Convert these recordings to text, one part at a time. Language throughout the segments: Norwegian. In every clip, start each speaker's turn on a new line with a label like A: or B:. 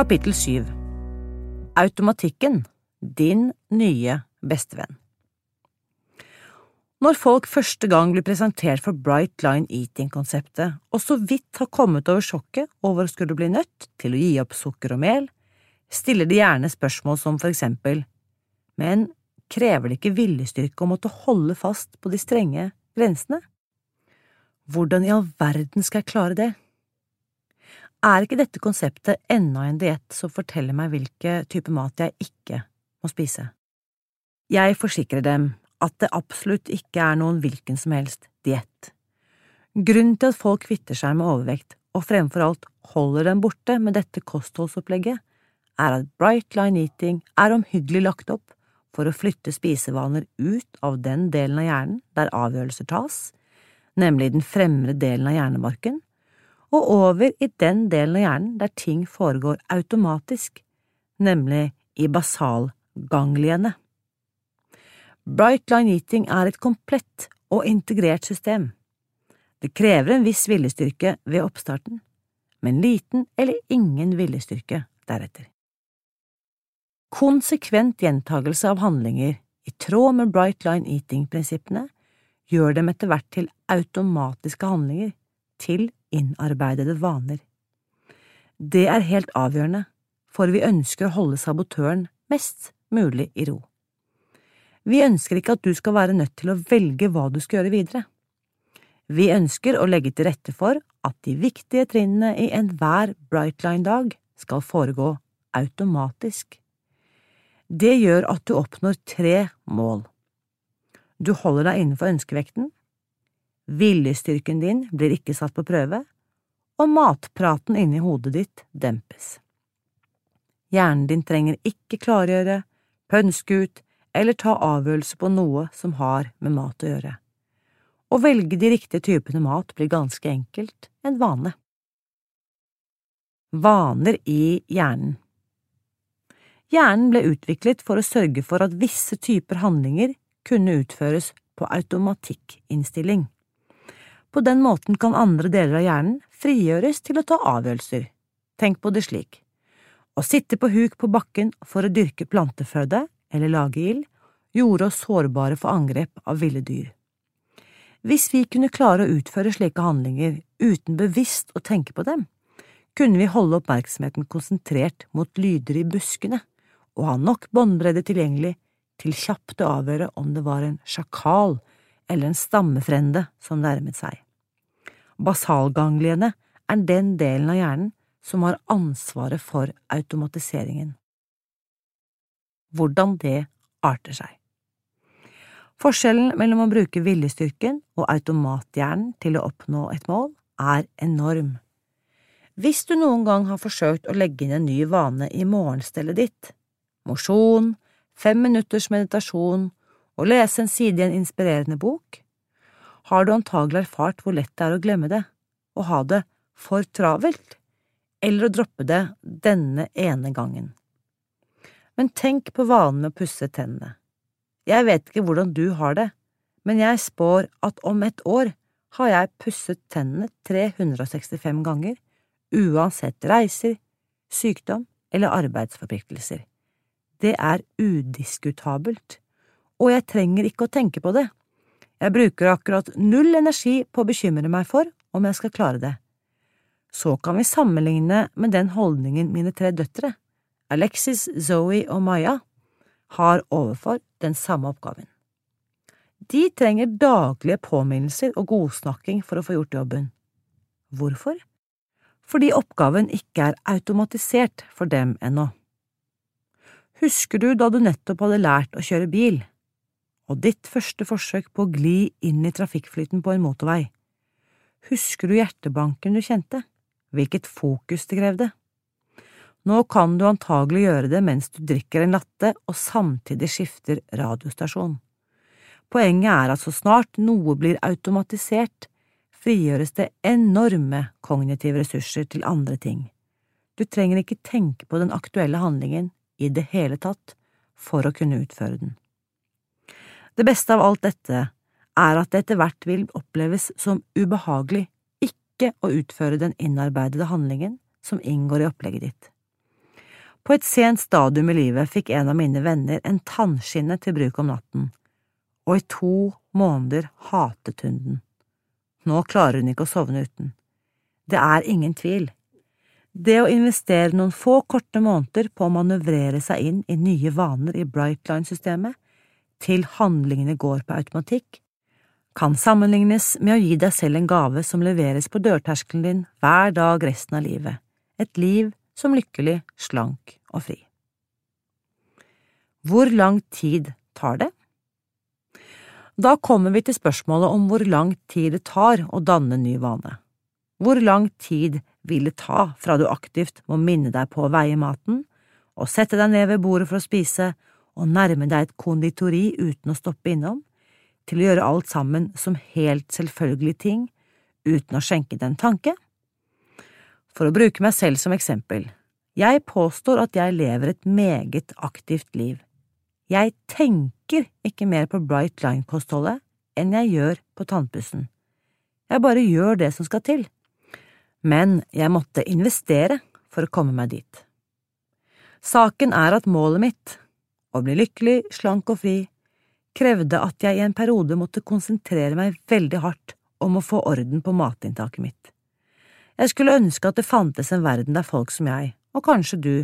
A: Kapittel 7 Automatikken – din nye bestevenn Når folk første gang blir presentert for Bright Line Eating-konseptet, og så vidt har kommet over sjokket over å skulle bli nødt til å gi opp sukker og mel, stiller de gjerne spørsmål som for eksempel Men krever det ikke viljestyrke å måtte holde fast på de strenge grensene? Hvordan i all verden skal jeg klare det? Er ikke dette konseptet enda en diett som forteller meg hvilke type mat jeg ikke må spise? Jeg forsikrer dem at det absolutt ikke er noen hvilken som helst diett. Grunnen til at folk kvitter seg med overvekt, og fremfor alt holder dem borte med dette kostholdsopplegget, er at Bright Line Eating er omhyggelig lagt opp for å flytte spisevaner ut av den delen av hjernen der avgjørelser tas, nemlig den fremre delen av hjernemarken, og over i den delen av hjernen der ting foregår automatisk, nemlig i basalgangliene. Bright Line Eating er et komplett og integrert system. Det krever en viss viljestyrke ved oppstarten, men liten eller ingen viljestyrke deretter. Konsekvent gjentagelse av handlinger i tråd med Bright Line Eating-prinsippene gjør dem etter hvert til automatiske handlinger, til innarbeidede vaner. Det er helt avgjørende, for vi ønsker å holde sabotøren mest mulig i ro. Vi ønsker ikke at du skal være nødt til å velge hva du skal gjøre videre. Vi ønsker å legge til rette for at de viktige trinnene i enhver Brightline-dag skal foregå automatisk. Det gjør at du oppnår tre mål. Du holder deg innenfor ønskevekten, viljestyrken din blir ikke satt på prøve, og matpraten inni hodet ditt dempes. Hjernen din trenger ikke klargjøre, pønske ut eller ta avgjørelse på noe som har med mat å gjøre. Å velge de riktige typene mat blir ganske enkelt en vane. Vaner i hjernen Hjernen ble utviklet for å sørge for at visse typer handlinger kunne utføres på automatikkinnstilling. På den måten kan andre deler av hjernen frigjøres til å ta avgjørelser. Tenk på det slik. Å sitte på huk på bakken for å dyrke planteføde eller lage ild gjorde oss sårbare for angrep av ville dyr. Hvis vi kunne klare å utføre slike handlinger uten bevisst å tenke på dem, kunne vi holde oppmerksomheten konsentrert mot lyder i buskene og ha nok båndbredde tilgjengelig til kjapt å avgjøre om det var en sjakal eller en stammefrende som nærmet seg. Basalgangliene er den delen av hjernen som har ansvaret for automatiseringen. Hvordan det arter seg. Forskjellen mellom å bruke viljestyrken og automathjernen til å oppnå et mål er enorm. Hvis du noen gang har forsøkt å legge inn en ny vane i morgenstellet ditt, mosjon, fem minutters meditasjon å lese en side i en inspirerende bok, har du antagelig erfart hvor lett det er å glemme det, å ha det for travelt, eller å droppe det denne ene gangen. Men tenk på vanen med å pusse tennene. Jeg vet ikke hvordan du har det, men jeg spår at om et år har jeg pusset tennene 365 ganger, uansett reiser, sykdom eller arbeidsforpliktelser. Det er udiskutabelt og jeg trenger ikke å tenke på det. Jeg bruker akkurat null energi på å bekymre meg for om jeg skal klare det. Så kan vi sammenligne med den holdningen mine tre døtre, Alexis, Zoe og Maya, har overfor den samme oppgaven. De trenger daglige påminnelser og godsnakking for å få gjort jobben. Hvorfor? Fordi oppgaven ikke er automatisert for dem ennå. Husker du da du nettopp hadde lært å kjøre bil? Og ditt første forsøk på å gli inn i trafikkflyten på en motorvei. Husker du hjertebanken du kjente, hvilket fokus det krevde? Nå kan du antagelig gjøre det mens du drikker en latte og samtidig skifter radiostasjon. Poenget er at så snart noe blir automatisert, frigjøres det enorme kognitive ressurser til andre ting. Du trenger ikke tenke på den aktuelle handlingen i det hele tatt for å kunne utføre den. Det beste av alt dette er at det etter hvert vil oppleves som ubehagelig ikke å utføre den innarbeidede handlingen som inngår i opplegget ditt. På et sent stadium i livet fikk en av mine venner en tannskinne til bruk om natten, og i to måneder hatet hun den. Nå klarer hun ikke å sovne uten. Det er ingen tvil. Det å investere noen få korte måneder på å manøvrere seg inn i nye vaner i Brightline-systemet, til handlingene går på automatikk, kan sammenlignes med å gi deg selv en gave som leveres på dørterskelen din hver dag resten av livet, et liv som lykkelig, slank og fri. Hvor lang tid tar det? Da kommer vi til spørsmålet om hvor lang tid det tar å danne ny vane. Hvor lang tid vil det ta fra du aktivt må minne deg på å veie maten, og sette deg ned ved bordet for å spise, og nærme deg et konditori uten å stoppe innom, til å gjøre alt sammen som helt selvfølgelige ting, uten å skjenke det en tanke? For å bruke meg selv som eksempel, jeg påstår at jeg lever et meget aktivt liv. Jeg tenker ikke mer på Bright Line-kostholdet enn jeg gjør på tannpussen. Jeg bare gjør det som skal til. Men jeg måtte investere for å komme meg dit. Saken er at målet mitt, å bli lykkelig, slank og fri, krevde at jeg i en periode måtte konsentrere meg veldig hardt om å få orden på matinntaket mitt. Jeg skulle ønske at det fantes en verden der folk som jeg, og kanskje du,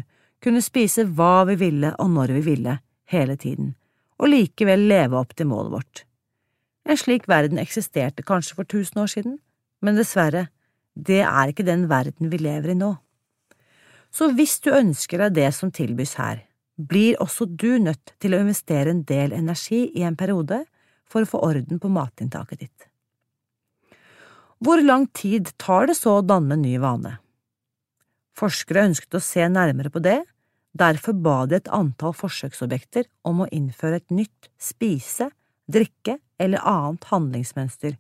A: kunne spise hva vi ville og når vi ville, hele tiden, og likevel leve opp til målet vårt. En slik verden eksisterte kanskje for tusen år siden, men dessverre, det er ikke den verden vi lever i nå. Så hvis du ønsker deg det som tilbys her, blir også du nødt til å investere en del energi i en periode for å få orden på matinntaket ditt. Hvor lang tid tar det så å danne en ny vane? Forskere ønsket å se nærmere på det, derfor ba de et antall forsøksobjekter om å innføre et nytt spise-, drikke- eller annet handlingsmønster,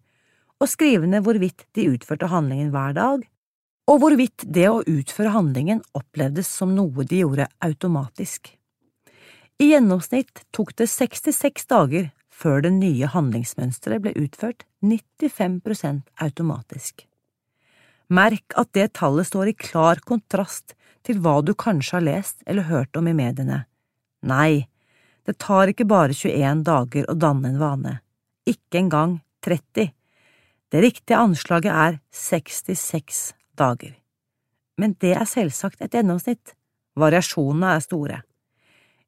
A: og skrive ned hvorvidt de utførte handlingen hver dag, og hvorvidt det å utføre handlingen opplevdes som noe de gjorde automatisk. I gjennomsnitt tok det 66 dager før det nye handlingsmønsteret ble utført 95% automatisk. Merk at det tallet står i klar kontrast til hva du kanskje har lest eller hørt om i mediene. Nei, det tar ikke bare 21 dager å danne en vane, ikke engang 30. Det riktige anslaget er 66 dager. Men det er selvsagt et gjennomsnitt, variasjonene er store.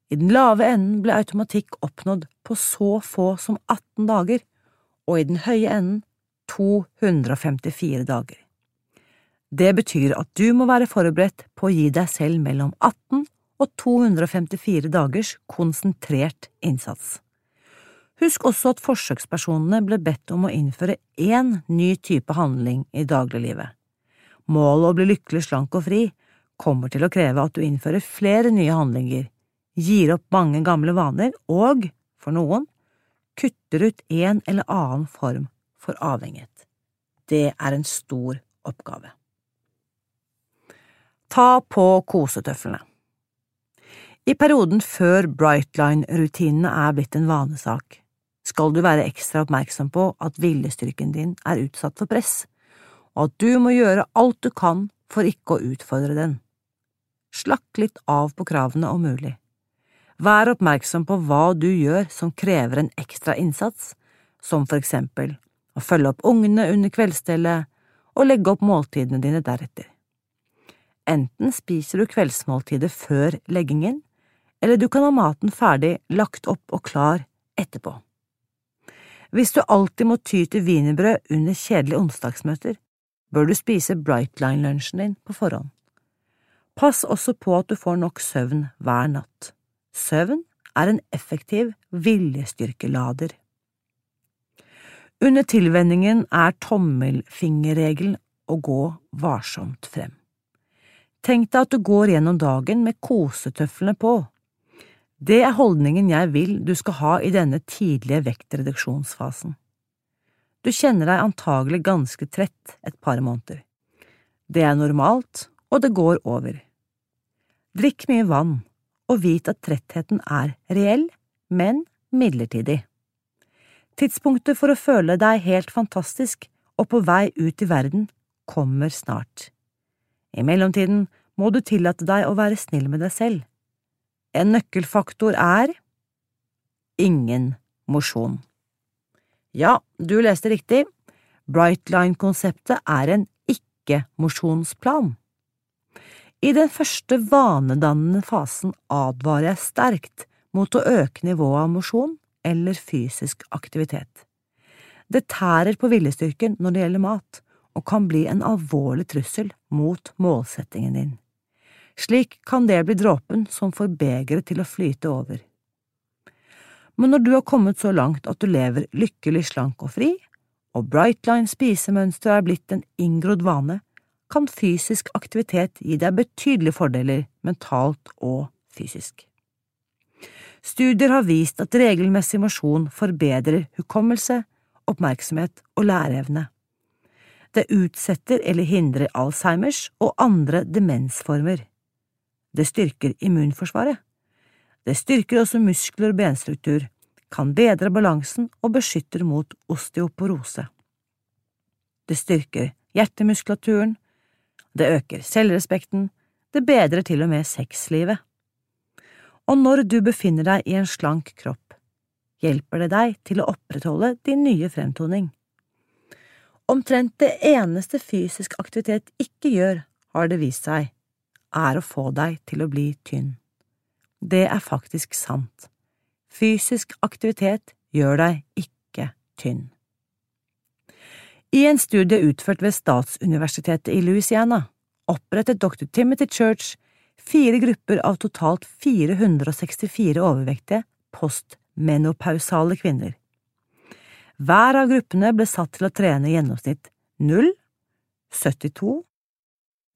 A: I den lave enden ble automatikk oppnådd på så få som 18 dager, og i den høye enden 254 dager. Det betyr at du må være forberedt på å gi deg selv mellom 18 og 254 dagers konsentrert innsats. Husk også at forsøkspersonene ble bedt om å innføre én ny type handling i dagliglivet. Målet å bli lykkelig, slank og fri kommer til å kreve at du innfører flere nye handlinger gir opp mange gamle vaner og, for noen, kutter ut en eller annen form for avhengighet. Det er en stor oppgave. Ta på kosetøflene. I perioden før Brightline-rutinene er blitt en vanesak, skal du være ekstra oppmerksom på at viljestyrken din er utsatt for press, og at du må gjøre alt du kan for ikke å utfordre den. Slakk litt av på kravene om mulig. Vær oppmerksom på hva du gjør som krever en ekstra innsats, som for eksempel å følge opp ungene under kveldsstellet og legge opp måltidene dine deretter. Enten spiser du kveldsmåltidet før leggingen, eller du kan ha maten ferdig lagt opp og klar etterpå. Hvis du alltid må ty til wienerbrød under kjedelige onsdagsmøter, bør du spise Brightline-lunsjen din på forhånd. Pass også på at du får nok søvn hver natt. Søvn er en effektiv viljestyrkelader. Under tilvenningen er tommelfingerregelen å gå varsomt frem. Tenk deg at du går gjennom dagen med kosetøflene på. Det er holdningen jeg vil du skal ha i denne tidlige vektreduksjonsfasen. Du kjenner deg antagelig ganske trett et par måneder. Det er normalt, og det går over. Drikk mye vann, og vit at trettheten er reell, men midlertidig. Tidspunktet for å føle deg helt fantastisk og på vei ut i verden kommer snart. I mellomtiden må du tillate deg å være snill med deg selv. En nøkkelfaktor er ingen mosjon. Ja, du leste riktig, Brightline-konseptet er en ikke-mosjonsplan. I den første vanedannende fasen advarer jeg sterkt mot å øke nivået av mosjon eller fysisk aktivitet. Det tærer på viljestyrken når det gjelder mat, og kan bli en alvorlig trussel mot målsettingen din. Slik kan det bli dråpen som får begeret til å flyte over. Men når du har kommet så langt at du lever lykkelig slank og fri, og Brightline spisemønster er blitt en inngrodd vane, kan fysisk aktivitet gi deg betydelige fordeler mentalt og fysisk. Studier har vist at regelmessig mosjon forbedrer hukommelse, oppmerksomhet og læreevne. Det utsetter eller hindrer Alzheimers og andre demensformer. Det styrker immunforsvaret. Det styrker også muskler og benstruktur, kan bedre balansen og beskytter mot osteoporose. Det styrker hjertemuskulaturen, det øker selvrespekten, det bedrer til og med sexlivet. Og når du befinner deg i en slank kropp, hjelper det deg til å opprettholde din nye fremtoning. Omtrent det eneste fysisk aktivitet ikke gjør, har det vist seg, er å få deg til å bli tynn. Det er faktisk sant. Fysisk aktivitet gjør deg ikke tynn. I en studie utført ved Statsuniversitetet i Louisiana opprettet dr. Timothy Church fire grupper av totalt 464 overvektige postmenopausale kvinner. Hver av gruppene ble satt til å trene i gjennomsnitt 0, 72,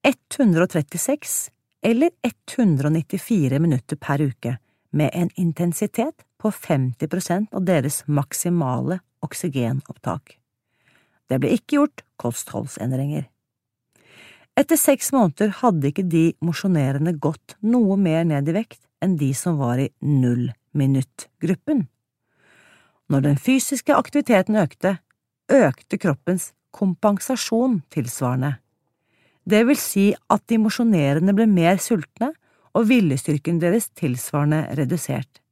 A: 136 eller 194 minutter per uke, med en intensitet på 50% av deres maksimale oksygenopptak. Det ble ikke gjort kostholdsendringer. Etter seks måneder hadde ikke de mosjonerende gått noe mer ned i vekt enn de som var i null-minutt-gruppen. Når den fysiske aktiviteten økte, økte kroppens kompensasjon tilsvarende. Det vil si at de mosjonerende ble mer sultne og viljestyrken deres tilsvarende redusert.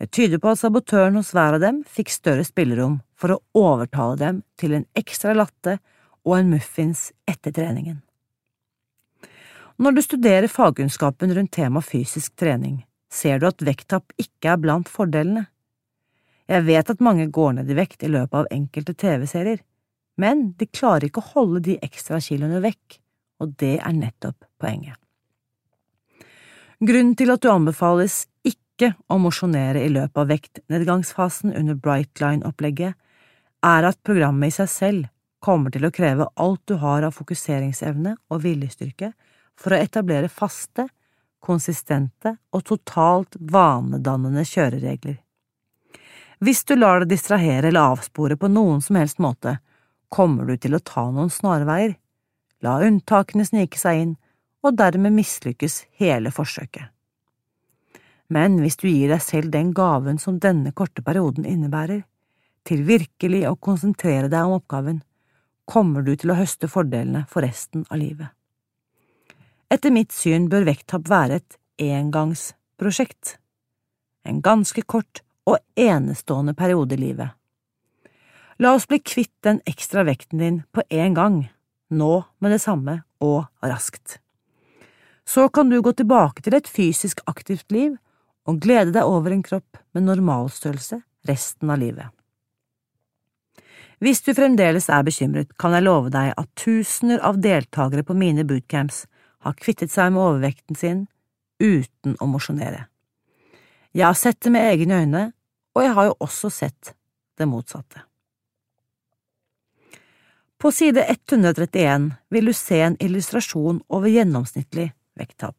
A: Det tyder på at sabotøren hos hver av dem fikk større spillerom for å overtale dem til en ekstra latte og en muffins etter treningen. Når du studerer fagkunnskapen rundt temaet fysisk trening, ser du at vekttap ikke er blant fordelene. Jeg vet at mange går ned i vekt i løpet av enkelte TV-serier, men de klarer ikke å holde de ekstra kiloene vekk, og det er nettopp poenget. Grunnen til at du anbefales ikke å mosjonere i løpet av vektnedgangsfasen under Brightline-opplegget, er at programmet i seg selv kommer til å kreve alt du har av fokuseringsevne og viljestyrke for å etablere faste, konsistente og totalt vanedannende kjøreregler. Hvis du lar deg distrahere eller avspore på noen som helst måte, kommer du til å ta noen snarveier, la unntakene snike seg inn, og dermed mislykkes hele forsøket. Men hvis du gir deg selv den gaven som denne korte perioden innebærer, til virkelig å konsentrere deg om oppgaven, kommer du til å høste fordelene for resten av livet. Etter mitt syn bør vekttap være et engangsprosjekt, en ganske kort og enestående periode i livet. La oss bli kvitt den ekstra vekten din på en gang nå med det samme og raskt. Så kan du gå tilbake til et fysisk aktivt liv og glede deg over en kropp med normalstørrelse resten av livet. Hvis du fremdeles er bekymret, kan jeg love deg at tusener av deltakere på mine bootcamps har kvittet seg med overvekten sin uten å mosjonere. Jeg har sett det med egne øyne, og jeg har jo også sett det motsatte. På side 131 vil du se en illustrasjon over gjennomsnittlig vekttap.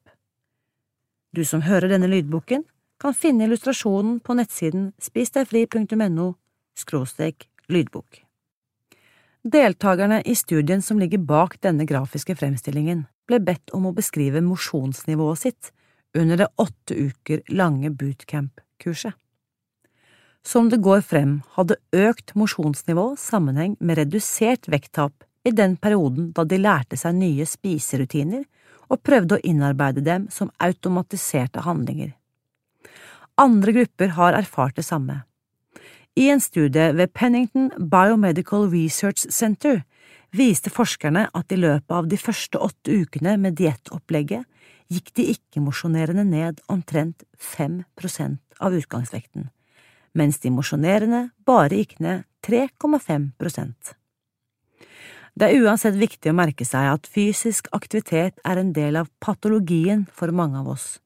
A: Du som hører denne lydboken, kan finne illustrasjonen på nettsiden spisdegfri.no skråstrek lydbok. Deltakerne i studien som ligger bak denne grafiske fremstillingen, ble bedt om å beskrive mosjonsnivået sitt under det åtte uker lange bootcamp-kurset. Som det går frem, hadde økt mosjonsnivå sammenheng med redusert vekttap i den perioden da de lærte seg nye spiserutiner og prøvde å innarbeide dem som automatiserte handlinger. Andre grupper har erfart det samme. I en studie ved Pennington Biomedical Research Center viste forskerne at i løpet av de første åtte ukene med diettopplegget gikk de ikke-mosjonerende ned omtrent 5 prosent av utgangsvekten, mens de mosjonerende bare gikk ned 3,5 prosent. Det er uansett viktig å merke seg at fysisk aktivitet er en del av patologien for mange av oss.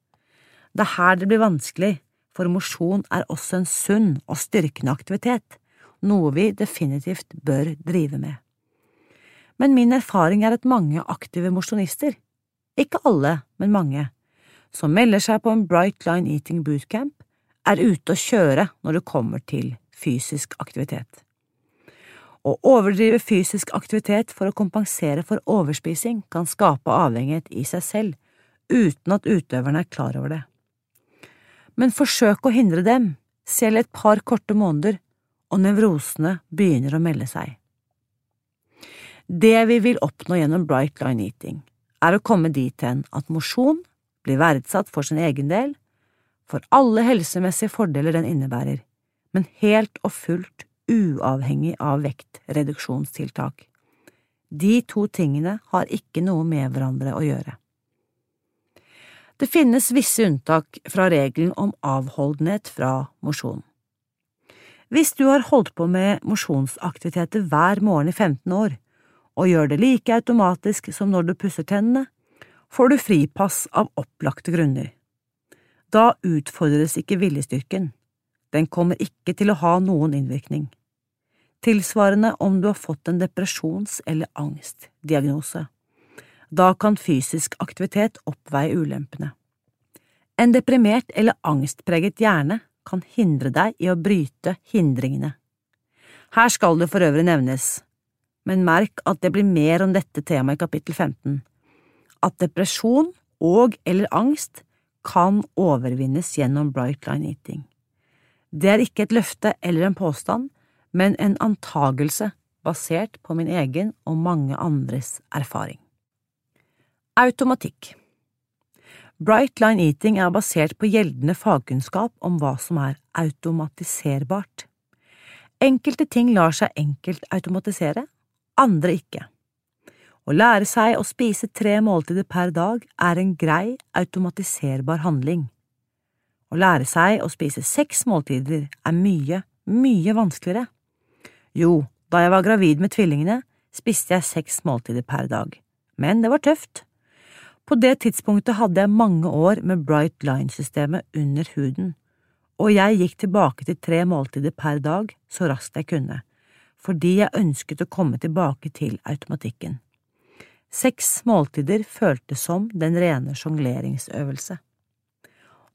A: Det er her det blir vanskelig, for mosjon er også en sunn og styrkende aktivitet, noe vi definitivt bør drive med. Men min erfaring er at mange aktive mosjonister, ikke alle, men mange, som melder seg på en Bright Line Eating Bootcamp, er ute å kjøre når det kommer til fysisk aktivitet. Å overdrive fysisk aktivitet for å kompensere for overspising kan skape avhengighet i seg selv, uten at utøverne er klar over det. Men forsøk å hindre dem, selv et par korte måneder, og nevrosene begynner å melde seg. Det vi vil oppnå gjennom Bright Line Eating, er å komme dit hen at mosjon blir verdsatt for sin egen del, for alle helsemessige fordeler den innebærer, men helt og fullt uavhengig av vektreduksjonstiltak. De to tingene har ikke noe med hverandre å gjøre. Det finnes visse unntak fra regelen om avholdenhet fra mosjon. Hvis du har holdt på med mosjonsaktiviteter hver morgen i 15 år, og gjør det like automatisk som når du pusser tennene, får du fripass av opplagte grunner. Da utfordres ikke viljestyrken, den kommer ikke til å ha noen innvirkning. Tilsvarende om du har fått en depresjons- eller angstdiagnose. Da kan fysisk aktivitet oppveie ulempene. En deprimert eller angstpreget hjerne kan hindre deg i å bryte hindringene. Her skal det for øvrig nevnes men merk at det blir mer om dette temaet i kapittel 15. At depresjon og eller angst kan overvinnes gjennom Bright Line Eating. Det er ikke et løfte eller en påstand, men en antagelse basert på min egen og mange andres erfaring. Automatikk Bright Line Eating er basert på gjeldende fagkunnskap om hva som er automatiserbart. Enkelte ting lar seg enkelt automatisere, andre ikke. Å lære seg å spise tre måltider per dag er en grei, automatiserbar handling. Å lære seg å spise seks måltider er mye, mye vanskeligere. Jo, da jeg var gravid med tvillingene, spiste jeg seks måltider per dag, men det var tøft. På det tidspunktet hadde jeg mange år med Bright Line-systemet under huden, og jeg gikk tilbake til tre måltider per dag så raskt jeg kunne fordi jeg ønsket å komme tilbake til automatikken. Seks måltider føltes som den rene sjongleringsøvelse.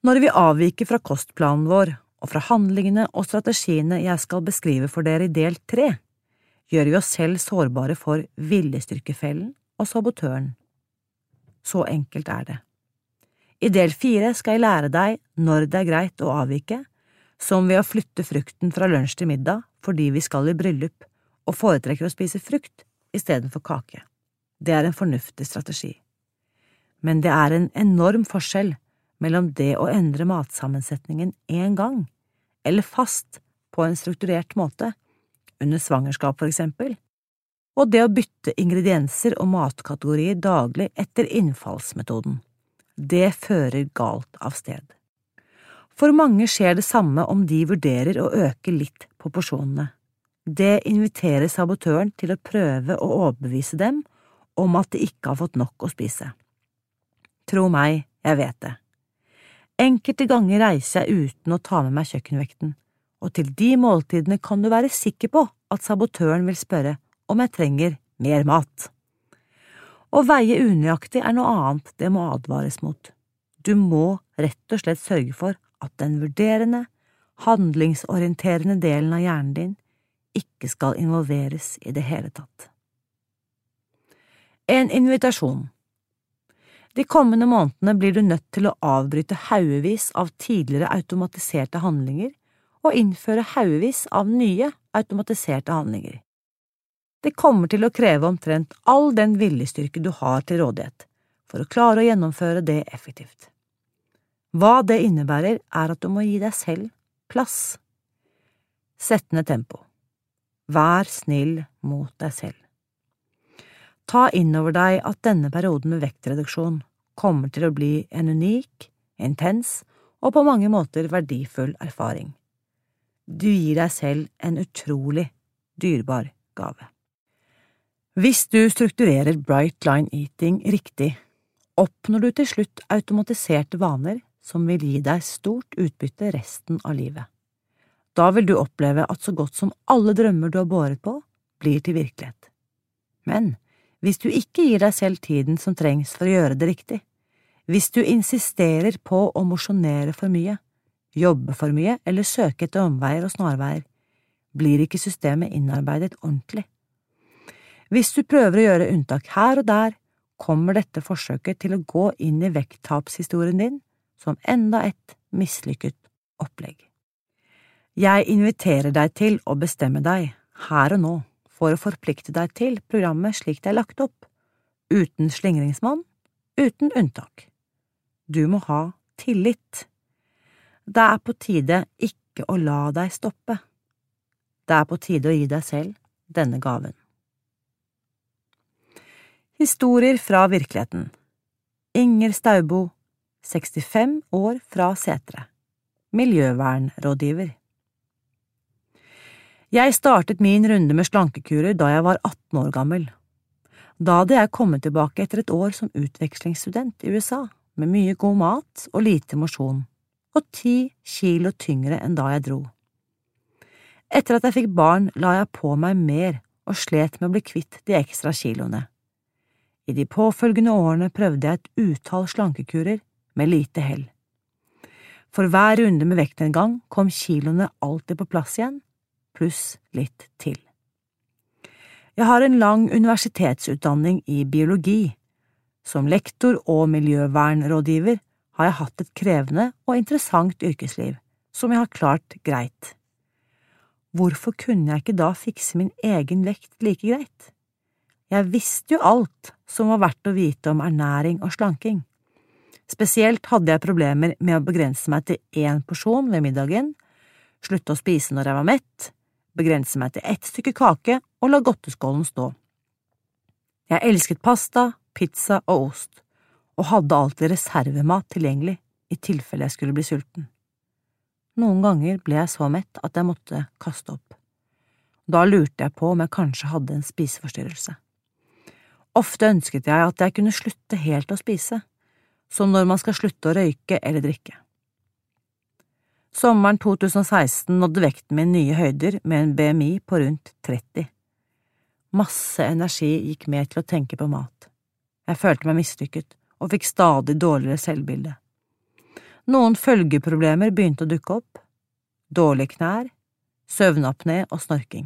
A: Når vi avviker fra kostplanen vår og fra handlingene og strategiene jeg skal beskrive for dere i del tre, gjør vi oss selv sårbare for viljestyrkefellen og sabotøren. Så enkelt er det. I del fire skal jeg lære deg når det er greit å avvike, som ved å flytte frukten fra lunsj til middag fordi vi skal i bryllup og foretrekker å spise frukt istedenfor kake. Det er en fornuftig strategi. Men det er en enorm forskjell mellom det å endre matsammensetningen én gang, eller fast på en strukturert måte, under svangerskap for eksempel, og det å bytte ingredienser og matkategorier daglig etter innfallsmetoden. Det fører galt av sted. For mange skjer det samme om de vurderer å øke litt på porsjonene. Det inviterer sabotøren til å prøve å overbevise dem om at de ikke har fått nok å spise. Tro meg, jeg vet det. Enkelte ganger reiser jeg uten å ta med meg kjøkkenvekten, og til de måltidene kan du være sikker på at sabotøren vil spørre om jeg trenger mer mat. Å veie unøyaktig er noe annet det må advares mot. Du må rett og slett sørge for at den vurderende, handlingsorienterende delen av hjernen din ikke skal involveres i det hele tatt. En invitasjon De kommende månedene blir du nødt til å avbryte haugevis av tidligere automatiserte handlinger og innføre haugevis av nye automatiserte handlinger. Det kommer til å kreve omtrent all den viljestyrke du har til rådighet for å klare å gjennomføre det effektivt. Hva det innebærer, er at du må gi deg selv plass. Sett ned tempo. Vær snill mot deg selv. Ta inn over deg at denne perioden med vektreduksjon kommer til å bli en unik, intens og på mange måter verdifull erfaring. Du gir deg selv en utrolig dyrebar gave. Hvis du strukturerer Bright Line Eating riktig, oppnår du til slutt automatiserte vaner som vil gi deg stort utbytte resten av livet. Da vil du oppleve at så godt som alle drømmer du har båret på, blir til virkelighet. Men hvis du ikke gir deg selv tiden som trengs for å gjøre det riktig, hvis du insisterer på å mosjonere for mye, jobbe for mye eller søke etter omveier og snarveier, blir ikke systemet innarbeidet ordentlig. Hvis du prøver å gjøre unntak her og der, kommer dette forsøket til å gå inn i vekttapshistorien din som enda et mislykket opplegg. Jeg inviterer deg til å bestemme deg, her og nå, for å forplikte deg til programmet slik det er lagt opp, uten slingringsmonn, uten unntak. Du må ha tillit. Det er på tide ikke å la deg stoppe. Det er på tide å gi deg selv denne gaven. Historier fra virkeligheten Inger Staubo, 65 år fra Setre Miljøvernrådgiver Jeg startet min runde med slankekurer da jeg var 18 år gammel. Da hadde jeg kommet tilbake etter et år som utvekslingsstudent i USA, med mye god mat og lite mosjon, og ti kilo tyngre enn da jeg dro. Etter at jeg fikk barn, la jeg på meg mer og slet med å bli kvitt de ekstra kiloene. I de påfølgende årene prøvde jeg et utall slankekurer, med lite hell. For hver runde med vektnedgang kom kiloene alltid på plass igjen, pluss litt til. Jeg har en lang universitetsutdanning i biologi. Som lektor og miljøvernrådgiver har jeg hatt et krevende og interessant yrkesliv, som jeg har klart greit. Hvorfor kunne jeg ikke da fikse min egen vekt like greit? Jeg visste jo alt som var verdt å vite om ernæring og slanking. Spesielt hadde jeg problemer med å begrense meg til én porsjon ved middagen, slutte å spise når jeg var mett, begrense meg til ett stykke kake og la godteskålen stå. Jeg elsket pasta, pizza og ost, og hadde alltid reservemat tilgjengelig i tilfelle jeg skulle bli sulten. Noen ganger ble jeg så mett at jeg måtte kaste opp. Da lurte jeg på om jeg kanskje hadde en spiseforstyrrelse. Ofte ønsket jeg at jeg kunne slutte helt å spise, som når man skal slutte å røyke eller drikke. Sommeren 2016 nådde vekten min nye høyder med en BMI på rundt 30. Masse energi gikk med til å tenke på mat. Jeg følte meg mislykket og fikk stadig dårligere selvbilde. Noen følgeproblemer begynte å dukke opp, dårlige knær, søvnapné og snorking.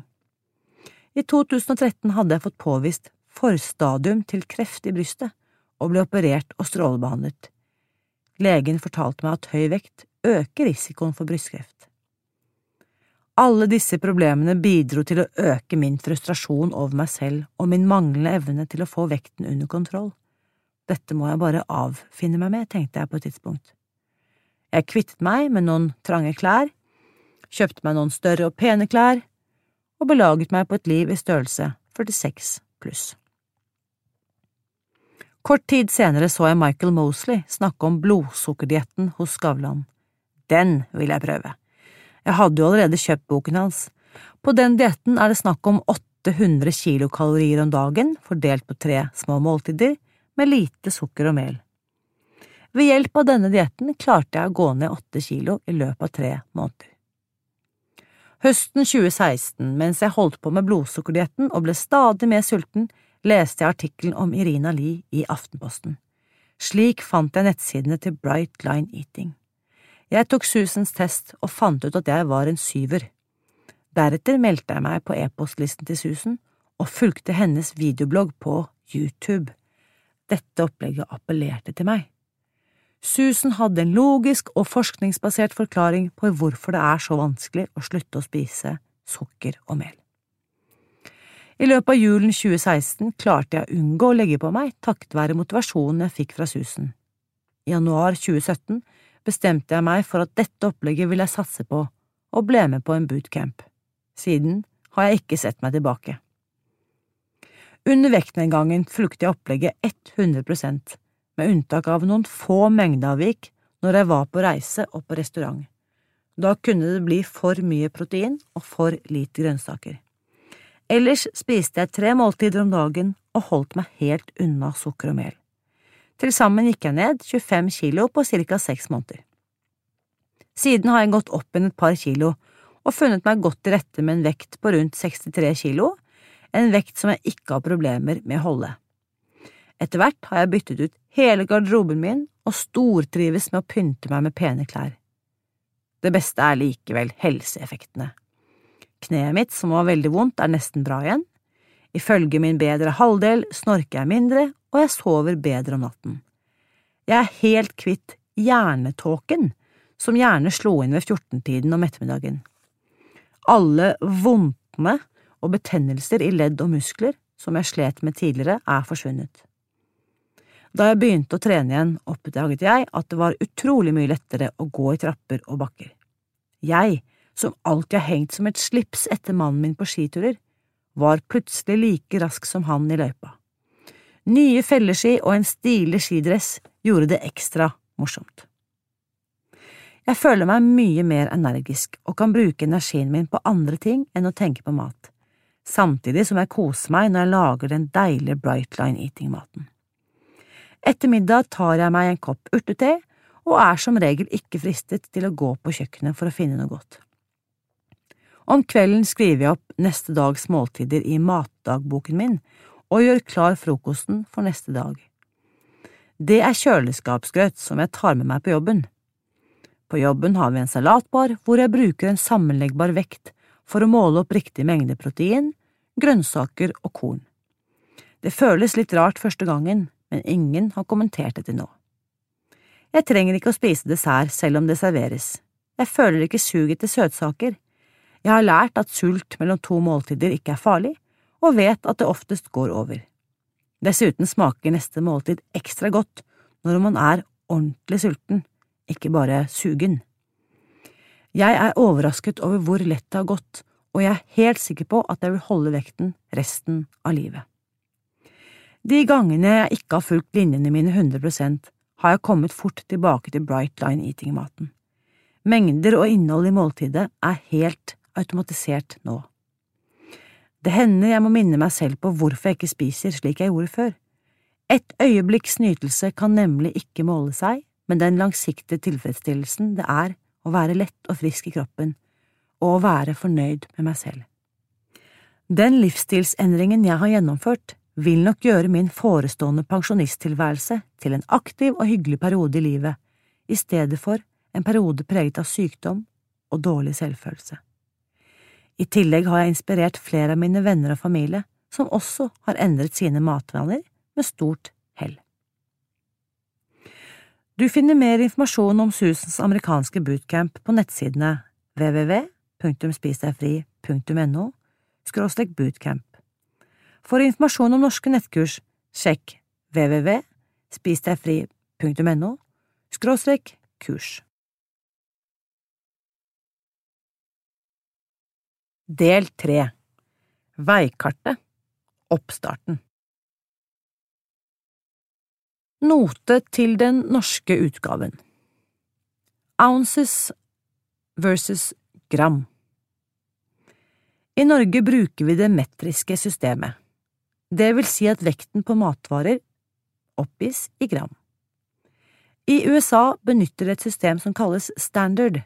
A: I 2013 hadde jeg fått påvist forstadium til kreft i brystet og ble operert og strålebehandlet. Legen fortalte meg at høy vekt øker risikoen for brystkreft. Alle disse problemene bidro til å øke min frustrasjon over meg selv og min manglende evne til å få vekten under kontroll. Dette må jeg bare avfinne meg med, tenkte jeg på et tidspunkt. Jeg kvittet meg med noen trange klær, kjøpte meg noen større og pene klær, og belaget meg på et liv i størrelse 46 pluss. Kort tid senere så jeg Michael Mosley snakke om blodsukkerdietten hos Skavlan. Den vil jeg prøve. Jeg hadde jo allerede kjøpt boken hans. På den dietten er det snakk om 800 kilokalorier om dagen fordelt på tre små måltider, med lite sukker og mel. Ved hjelp av denne dietten klarte jeg å gå ned åtte kilo i løpet av tre måneder. Høsten 2016, mens jeg holdt på med blodsukkerdietten og ble stadig mer sulten, leste jeg artikkelen om Irina Lie i Aftenposten. Slik fant jeg nettsidene til Bright Line Eating. Jeg tok Susans test og fant ut at jeg var en syver. Deretter meldte jeg meg på e-postlisten til Susan og fulgte hennes videoblogg på YouTube. Dette opplegget appellerte til meg. Susan hadde en logisk og forskningsbasert forklaring på hvorfor det er så vanskelig å slutte å spise sukker og mel. I løpet av julen 2016 klarte jeg å unngå å legge på meg takket være motivasjonen jeg fikk fra Susan. I januar 2017 bestemte jeg meg for at dette opplegget ville jeg satse på, og ble med på en bootcamp. Siden har jeg ikke sett meg tilbake. Under vektnedgangen fulgte jeg opplegget 100% med unntak av noen få mengdeavvik når jeg var på reise og på restaurant. Da kunne det bli for mye protein og for lite grønnsaker. Ellers spiste jeg tre måltider om dagen og holdt meg helt unna sukker og mel. Til sammen gikk jeg ned 25 kilo på ca. seks måneder. Siden har jeg gått opp igjen et par kilo og funnet meg godt til rette med en vekt på rundt 63 kilo, en vekt som jeg ikke har problemer med å holde. Etter hvert har jeg byttet ut hele garderoben min og stortrives med å pynte meg med pene klær. Det beste er likevel helseeffektene. Kneet mitt, som var veldig vondt, er nesten bra igjen. Ifølge min bedre halvdel snorker jeg mindre, og jeg sover bedre om natten. Jeg er helt kvitt hjernetåken, som gjerne slo inn ved 14-tiden om ettermiddagen. Alle vondtene og betennelser i ledd og muskler som jeg slet med tidligere, er forsvunnet. Da jeg begynte å trene igjen, oppdaget jeg at det var utrolig mye lettere å gå i trapper og bakker. Jeg, som alltid har hengt som et slips etter mannen min på skiturer, var plutselig like rask som han i løypa. Nye felleski og en stilig skidress gjorde det ekstra morsomt. Jeg føler meg mye mer energisk og kan bruke energien min på andre ting enn å tenke på mat, samtidig som jeg koser meg når jeg lager den deilige Brightline Eating-maten. Etter middag tar jeg meg en kopp urtete og er som regel ikke fristet til å gå på kjøkkenet for å finne noe godt. Om kvelden skriver jeg opp neste dags måltider i matdagboken min og gjør klar frokosten for neste dag. Det er kjøleskapsgrøt som jeg tar med meg på jobben. På jobben har vi en salatbar hvor jeg bruker en sammenleggbar vekt for å måle opp riktig mengde protein, grønnsaker og korn. Det føles litt rart første gangen, men ingen har kommentert det til nå. Jeg trenger ikke å spise dessert selv om det serveres. Jeg føler ikke suget til søtsaker. Jeg har lært at sult mellom to måltider ikke er farlig, og vet at det oftest går over. Dessuten smaker neste måltid ekstra godt når man er ordentlig sulten, ikke bare sugen. Jeg er overrasket over hvor lett det har gått, og jeg er helt sikker på at jeg vil holde vekten resten av livet. De gangene jeg ikke har fulgt linjene mine 100% har jeg kommet fort tilbake til Bright Line Eating-maten. Mengder og innhold i måltidet er helt automatisert nå. Det hender jeg må minne meg selv på hvorfor jeg ikke spiser slik jeg gjorde før. Et øyeblikks nytelse kan nemlig ikke måle seg med den langsiktige tilfredsstillelsen det er å være lett og frisk i kroppen, og å være fornøyd med meg selv. Den livsstilsendringen jeg har gjennomført, vil nok gjøre min forestående pensjonisttilværelse til en aktiv og hyggelig periode i livet, i stedet for en periode preget av sykdom og dårlig selvfølelse. I tillegg har jeg inspirert flere av mine venner og familie som også har endret sine matvaner med stort hell. Du finner mer informasjon om Susans amerikanske bootcamp på nettsidene www.spisdegfri.no bootcamp for informasjon om norske nettkurs, sjekk www.spisdegfri.no skråstrek kurs. Del tre. Veikartet. Oppstarten. Note til den norske utgaven. Ounces versus gram. I Norge bruker vi det metriske systemet. Det vil si at vekten på matvarer oppgis i gram. I USA benytter de et system som kalles standard,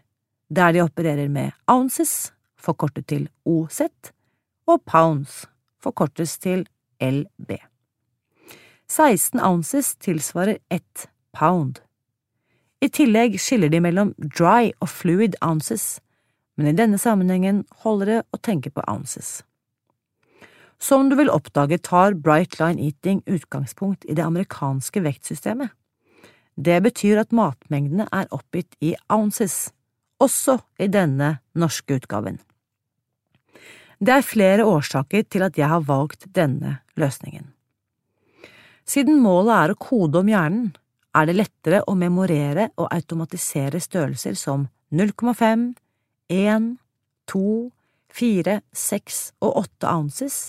A: der de opererer med ounces forkortet til OZ, og pounds, forkortes til LB. 16 ounces tilsvarer ett pound. I tillegg skiller de mellom dry og fluid ounces, men i denne sammenhengen holder det å tenke på ounces. Som du vil oppdage, tar Bright Line Eating utgangspunkt i det amerikanske vektsystemet. Det betyr at matmengdene er oppgitt i ounces, også i denne norske utgaven. Det er flere årsaker til at jeg har valgt denne løsningen. Siden målet er å kode om hjernen, er det lettere å memorere og automatisere størrelser som 0,5, 1, 2, 4, 6 og 8 ounces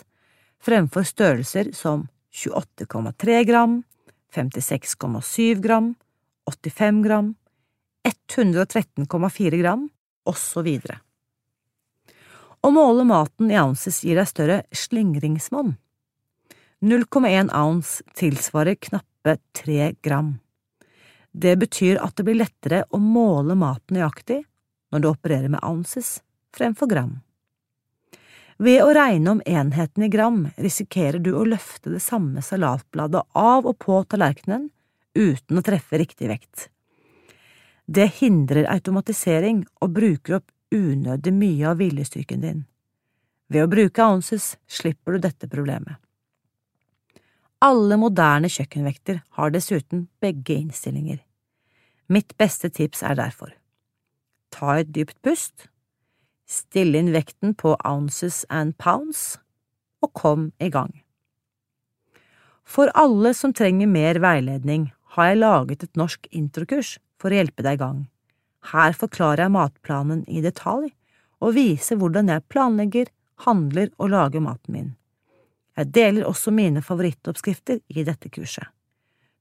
A: fremfor størrelser som 28,3 gram, 56,7 gram, 85 gram, 113,4 gram, osv. Å måle maten i ounces gir deg større slingringsmonn. 0,1 ounce tilsvarer knappe 3 gram. Det betyr at det blir lettere å måle maten nøyaktig når du opererer med ounces fremfor gram. Ved å regne om enheten i gram risikerer du å løfte det samme salatbladet av og på tallerkenen uten å treffe riktig vekt. Det hindrer automatisering og bruker opp unødig mye av viljestyrken din. Ved å bruke ounces slipper du dette problemet. Alle moderne kjøkkenvekter har dessuten begge innstillinger. Mitt beste tips er derfor ta et dypt pust, stille inn vekten på ounces and pounds, og kom i gang. For alle som trenger mer veiledning, har jeg laget et norsk introkurs for å hjelpe deg i gang. Her forklarer jeg matplanen i detalj og viser hvordan jeg planlegger, handler og lager maten min. Jeg deler også mine favorittoppskrifter i dette kurset.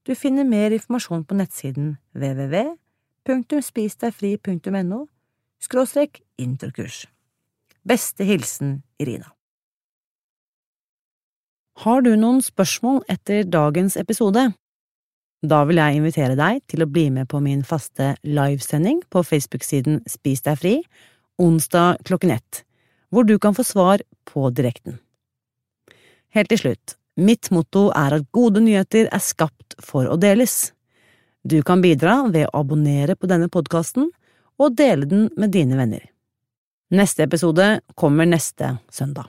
A: Du finner mer informasjon på nettsiden www.spisdegfri.no skråstrek interkurs. Beste hilsen Irina. Har du noen spørsmål etter dagens episode? Da vil jeg invitere deg til å bli med på min faste livesending på Facebook-siden Spis deg fri, onsdag klokken ett, hvor du kan få svar på direkten. Helt til slutt, mitt motto er at gode nyheter er skapt for å deles. Du kan bidra ved å abonnere på denne podkasten og dele den med dine venner. Neste episode kommer neste søndag.